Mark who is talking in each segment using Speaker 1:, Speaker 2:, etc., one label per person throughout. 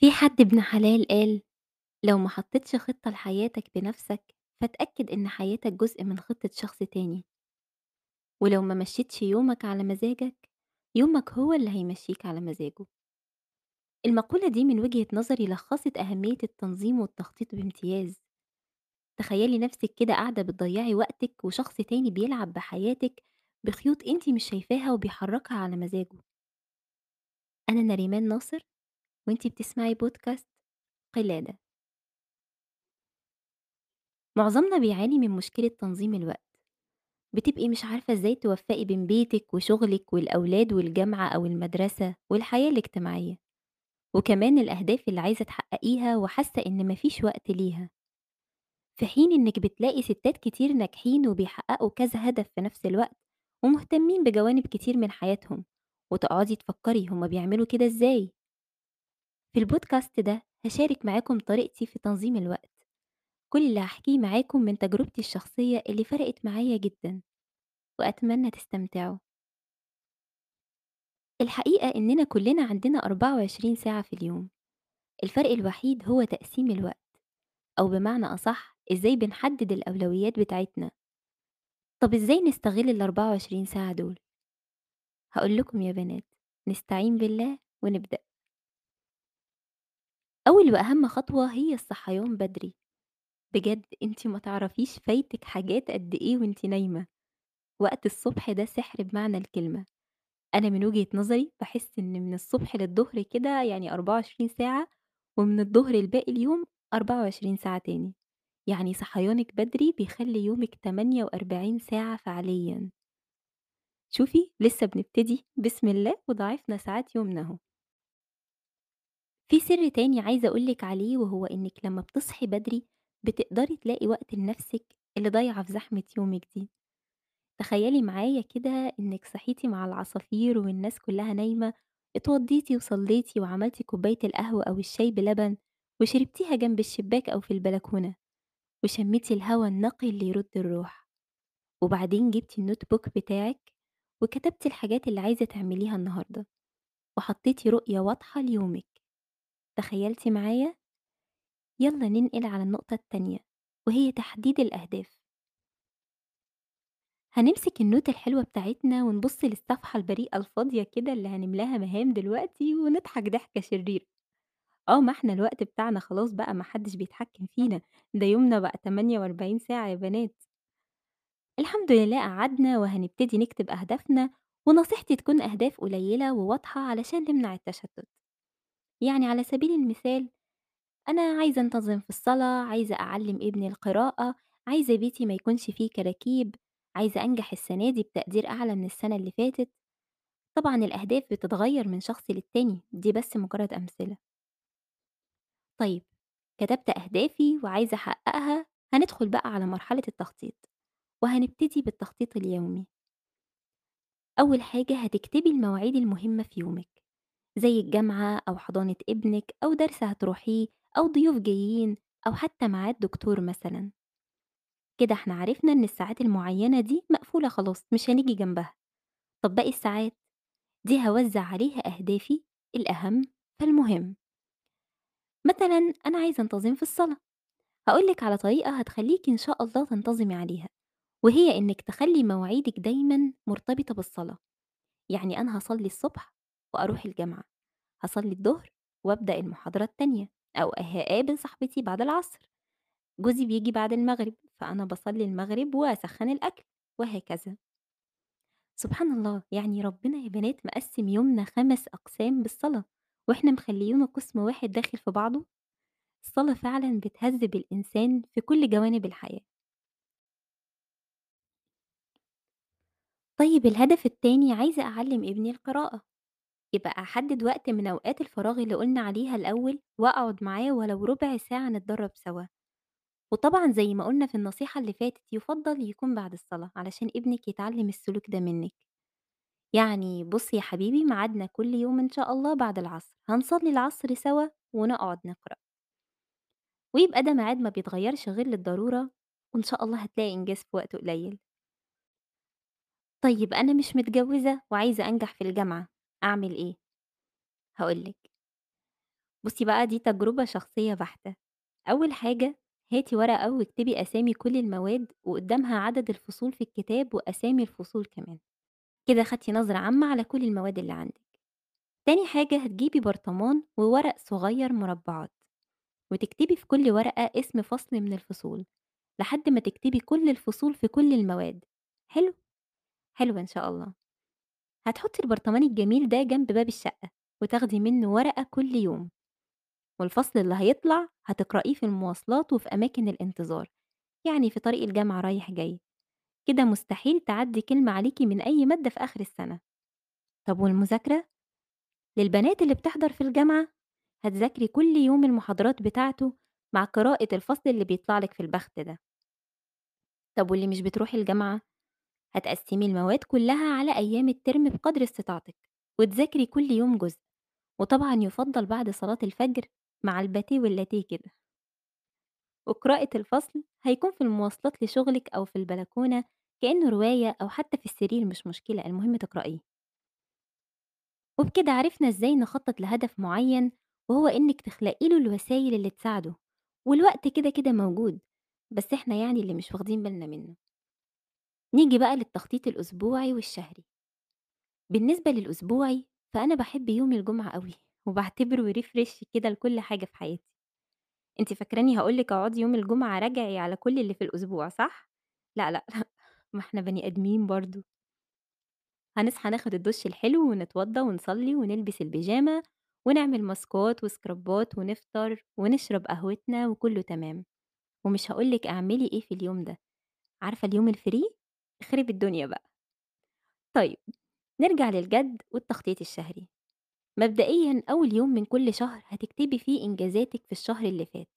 Speaker 1: في حد ابن حلال قال لو ما حطيتش خطة لحياتك بنفسك فاتأكد إن حياتك جزء من خطة شخص تاني. ولو ما مشيتش يومك على مزاجك يومك هو اللي هيمشيك على مزاجه. المقولة دي من وجهة نظري لخصت أهمية التنظيم والتخطيط بامتياز. تخيلي نفسك كده قاعدة بتضيعي وقتك وشخص تاني بيلعب بحياتك بخيوط انتي مش شايفاها وبيحركها على مزاجه. أنا نريمان ناصر وانتي بتسمعي بودكاست قلادة. معظمنا بيعاني من مشكلة تنظيم الوقت. بتبقي مش عارفة إزاي توفّقي بين بيتِك وشغلِك والأولاد والجامعة أو المدرسة والحياة الاجتماعية، وكمان الأهداف اللي عايزة تحققيها وحاسة إن ما فيش وقت ليها، في حين إنِّك بتلاقي ستات كتير ناجحين وبيحققوا كذا هدف في نفس الوقت، ومهتمين بجوانب كتير من حياتهم، وتقعدي تفكّري هُم بيعملوا كده إزاي؟ في البودكاست ده هاشارك معاكم طريقتي في تنظيم الوقت، كل اللي هاحكيه معاكم من تجربتي الشخصية اللي فرقت معايا جدًا، وأتمنى تستمتعوا. الحقيقة إننا كلنا عندنا 24 ساعة في اليوم، الفرق الوحيد هو تقسيم الوقت، أو بمعنى أصح إزاي بنحدد الأولويات بتاعتنا. طب إزاي نستغل ال24 ساعة دول؟ هاقول لكم يا بنات، نستعين بالله ونبدأ. أول وأهم خطوة هي الصحيان بدري، بجد أنتِ ما تعرفيش فايتِك حاجات قد إيه وأنتِ نايمة، وقت الصبح ده سحر بمعنى الكلمة. أنا من وجهة نظري باحس إن من الصبح للضهر كده يعني 24 ساعة، ومن الضهر لباقي اليوم 24 ساعة تاني، يعني صحيانِك بدري بيخلّي يومِك 48 ساعة فعليًا. شوفي لسه بنبتدي بسم الله وضاعفنا ساعات يومنا أهو. في سر تاني عايزة أقول لِك عليه وهو إنِّك لمّا بتصحي بدري بتقدري تلاقي وقت لنفسِك اللي ضايعة في زحمة يومِك دي. تخيلي معايا كده إنِك صحيتِ مع العصافير والناس كلها نايمة، اتوضيتِ وصليتِ وعملتِ كوباية القهوة أو الشاي بلبن وشربتيها جنب الشباك أو في البلكونة، وشميتِ الهوا النقي اللي يرد الروح، وبعدين جبتِ النوت بوك بتاعِك وكتبتِ الحاجات اللي عايزة تعمليها النهارده، وحطيتِ رؤية واضحة ليومِك، تخيلتِ معايا؟ يلا ننقل على النقطة التانية وهي تحديد الأهداف. هنمسك النوتة الحلوة بتاعتنا ونبُص للصفحة البريئة الفاضية كده اللي هنملاها مهام دلوقتي ونضحك ضحكة شريرة. آه، ما إحنا الوقت بتاعنا خلاص بقى ما حدش بيتحكم فينا، ده يومنا بقى 48 ساعة يا بنات. الحمد لله قعدنا وهنبتدي نكتب أهدافنا، ونصيحتي تكون أهداف قليلة وواضحة علشان نمنع التشتت. يعني على سبيل المثال أنا عايزة أنتظم في الصلاة، عايزة أعلّم ابني القراءة، عايزة بيتي ما يكونش فيه كراكيب، عايزة أنجح السنة دي بتقدير أعلى من السنة اللي فاتت. طبعًا الأهداف بتتغيّر من شخص للتاني، دي بس مجرد أمثلة. طيب كتبت أهدافي وعايزة أحققها، هندخل بقى على مرحلة التخطيط، وهنبتدي بالتخطيط اليومي. أول حاجة هتكتبي المواعيد المهمة في يومِك، زي الجامعة أو حضانة ابنِك أو درس هتروحيه أو ضيوف جايين أو حتى ميعاد دكتور مثلًا. كده إحنا عرفنا إن الساعات المعينة دي مقفولة خلاص مش هنيجي جنبها. طب باقي الساعات؟ دي هاوزّع عليها أهدافي الأهم فالمهم. مثلًا أنا عايزة أنتظم في الصلاة، هاقول لِك على طريقة هتخلّيكِ إن شاء الله تنتظمي عليها، وهي إنِّك تخلّي مواعيدِك دايمًا مرتبطة بالصلاة. يعني أنا هاصلّي الصبح وأروح الجامعة، هاصلّي الضهر وأبدأ المحاضرة التانية، أو هاقابل صاحبتي بعد العصر، جوزي بييجي بعد المغرب، فأنا باصلّي المغرب وأسخّن الأكل، وهكذا. سبحان الله، يعني ربنا يا بنات مقسّم يومنا 5 أقسام بالصلاة، وإحنا مخلّيينه قسم واحد داخل في بعضه! الصلاة فعلًا بتهذِّب الإنسان في كل جوانب الحياة. طيب الهدف التاني عايزة أعلّم ابني القراءة. يبقى أحدد وقت من أوقات الفراغ اللي قُلنا عليها الأول، وأقعد معاه ولو ربع ساعة نتدرب سوا، وطبعًا زي ما قُلنا في النصيحة اللي فاتت يُفضّل يكون بعد الصلاة، علشان ابنِك يتعلم السلوك ده منِّك. يعني بُص يا حبيبي ميعادنا كل يوم إن شاء الله بعد العصر، هنصلي العصر سوا ونقعد نقرأ. ويبقى ده ميعاد ما بيتغيّرش غير للضرورة، وإن شاء الله هتلاقي إنجاز في وقت قليل. طيب أنا مش متجوزة وعايزة أنجح في الجامعة، أعمل إيه؟ هاقول لِك. بُصّي بقى دي تجربة شخصية بحتة، أول حاجة هاتي ورقة واكتبي أسامي كل المواد وقدامها عدد الفصول في الكتاب وأسامي الفصول كمان، كده خدتِ نظرة عامة على كل المواد اللي عندِك. تاني حاجة هتجيبي برطمان وورق صغير مربعات، وتكتبي في كل ورقة اسم فصل من الفصول، لحد ما تكتبي كل الفصول في كل المواد، حلو؟ حلو إن شاء الله. هتحطي البرطمان الجميل ده جنب باب الشقة، وتاخدي منه ورقة كل يوم، والفصل اللي هيطلع هتقرأيه في المواصلات وفي أماكن الانتظار، يعني في طريق الجامعة رايح جاي، كده مستحيل تعدّي كلمة عليكِ من أي مادة في آخر السنة. طب والمذاكرة؟ للبنات اللي بتحضر في الجامعة، هتذاكري كل يوم المحاضرات بتاعته مع قراءة الفصل اللي بيطلع لِك في البخت ده. طب واللي مش بتروحي الجامعة، هتقسّمي المواد كلها على أيام الترم بقدر استطاعتِك، وتذاكري كل يوم جزء. وطبعًا يُفضّل بعد صلاة الفجر مع الباتيه واللاتيه كده، وقراءة الفصل هيكون في المواصلات لشغلِك أو في البلكونة كإنه رواية أو حتى في السرير مش مشكلة، المهم تقرأيه. وبكده عرفنا إزاي نخطط لهدف معين وهو إنِّك تخلقي له الوسايل اللي تساعده، والوقت كده، كده موجود، بس إحنا يعني اللي مش واخدين بالنا منه. نيجي بقى للتخطيط الأسبوعي والشهري. بالنسبة للأسبوعي، فأنا باحب يوم الجمعة أوي، وباعتبره refresh كده لكل حاجة في حياتي. أنتِ فاكراني هاقول لِك اقعدي يوم الجمعة راجعي على كل اللي في الأسبوع صح؟ لأ، لأ، ما إحنا بني آدمين برضه. هنصحى ناخد الدُش الحلو ونتوضّى ونصلّي ونلبس البيجامة ونعمل ماسكات وسكرابات ونفطر ونشرب قهوتنا وكُلّه تمام. ومش هاقول لِك أعملي إيه في اليوم ده، عارفة اليوم الfree؟ اخربي الدنيا بقى. طيب، نرجع للجد والتخطيط الشهري. مبدئيًا أول يوم من كل شهر هتكتبي فيه إنجازاتِك في الشهر اللي فات.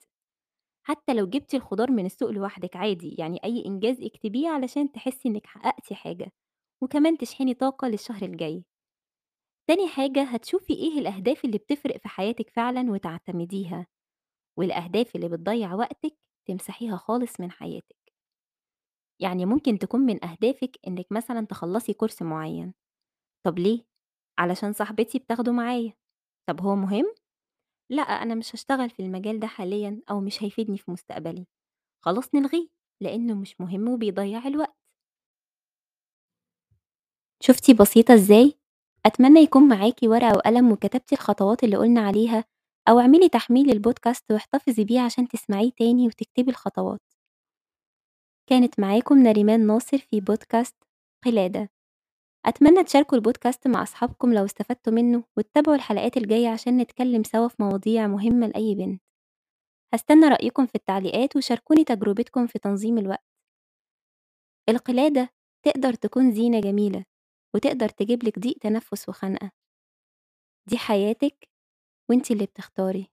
Speaker 1: حتى لو جبتِ الخضار من السوق لوحدِك عادي، يعني أي إنجاز اكتبيه علشان تحسّي إنِّك حققتِ حاجة، وكمان تشحني طاقة للشهر الجاي. تاني حاجة هتشوفي إيه الأهداف اللي بتفرق في حياتِك فعلًا وتعتمديها، والأهداف اللي بتضيّع وقتِك تمسحيها خالص من حياتِك. يعني ممكن تكون من أهدافِك إنِّك مثلًا تخلّصي كورس معيّن، طب ليه؟ علشان صاحبتي بتاخده معايا، طب هو مهم؟ لأ، أنا مش هاشتغل في المجال ده حاليًا أو مش هيفيدني في مستقبلي. خلاص نلغيه، لإنه مش مهم وبيضيّع الوقت. شُفتِ بسيطة إزاي؟ أتمنى يكون معاكِ ورقة وقلم وكتبتِ الخطوات اللي قُلنا عليها، أو اعملي تحميل للبودكاست واحتفظي بيه عشان تسمعيه تاني وتكتبي الخطوات. كانت معاكم نريمان ناصر في بودكاست قلادة. أتمنى تشاركوا البودكاست مع أصحابكم لو استفدتوا منه، وتتابعوا الحلقات الجاية عشان نتكلم سوا في مواضيع مهمة لأي بنت. هاستنى رأيكم في التعليقات وشاركوني تجربتكم في تنظيم الوقت. القلادة تقدر تكون زينة جميلة، وتقدر تجيب لِك ضيق تنفس وخنقة. دي حياتِك وأنتِ اللي بتختاري.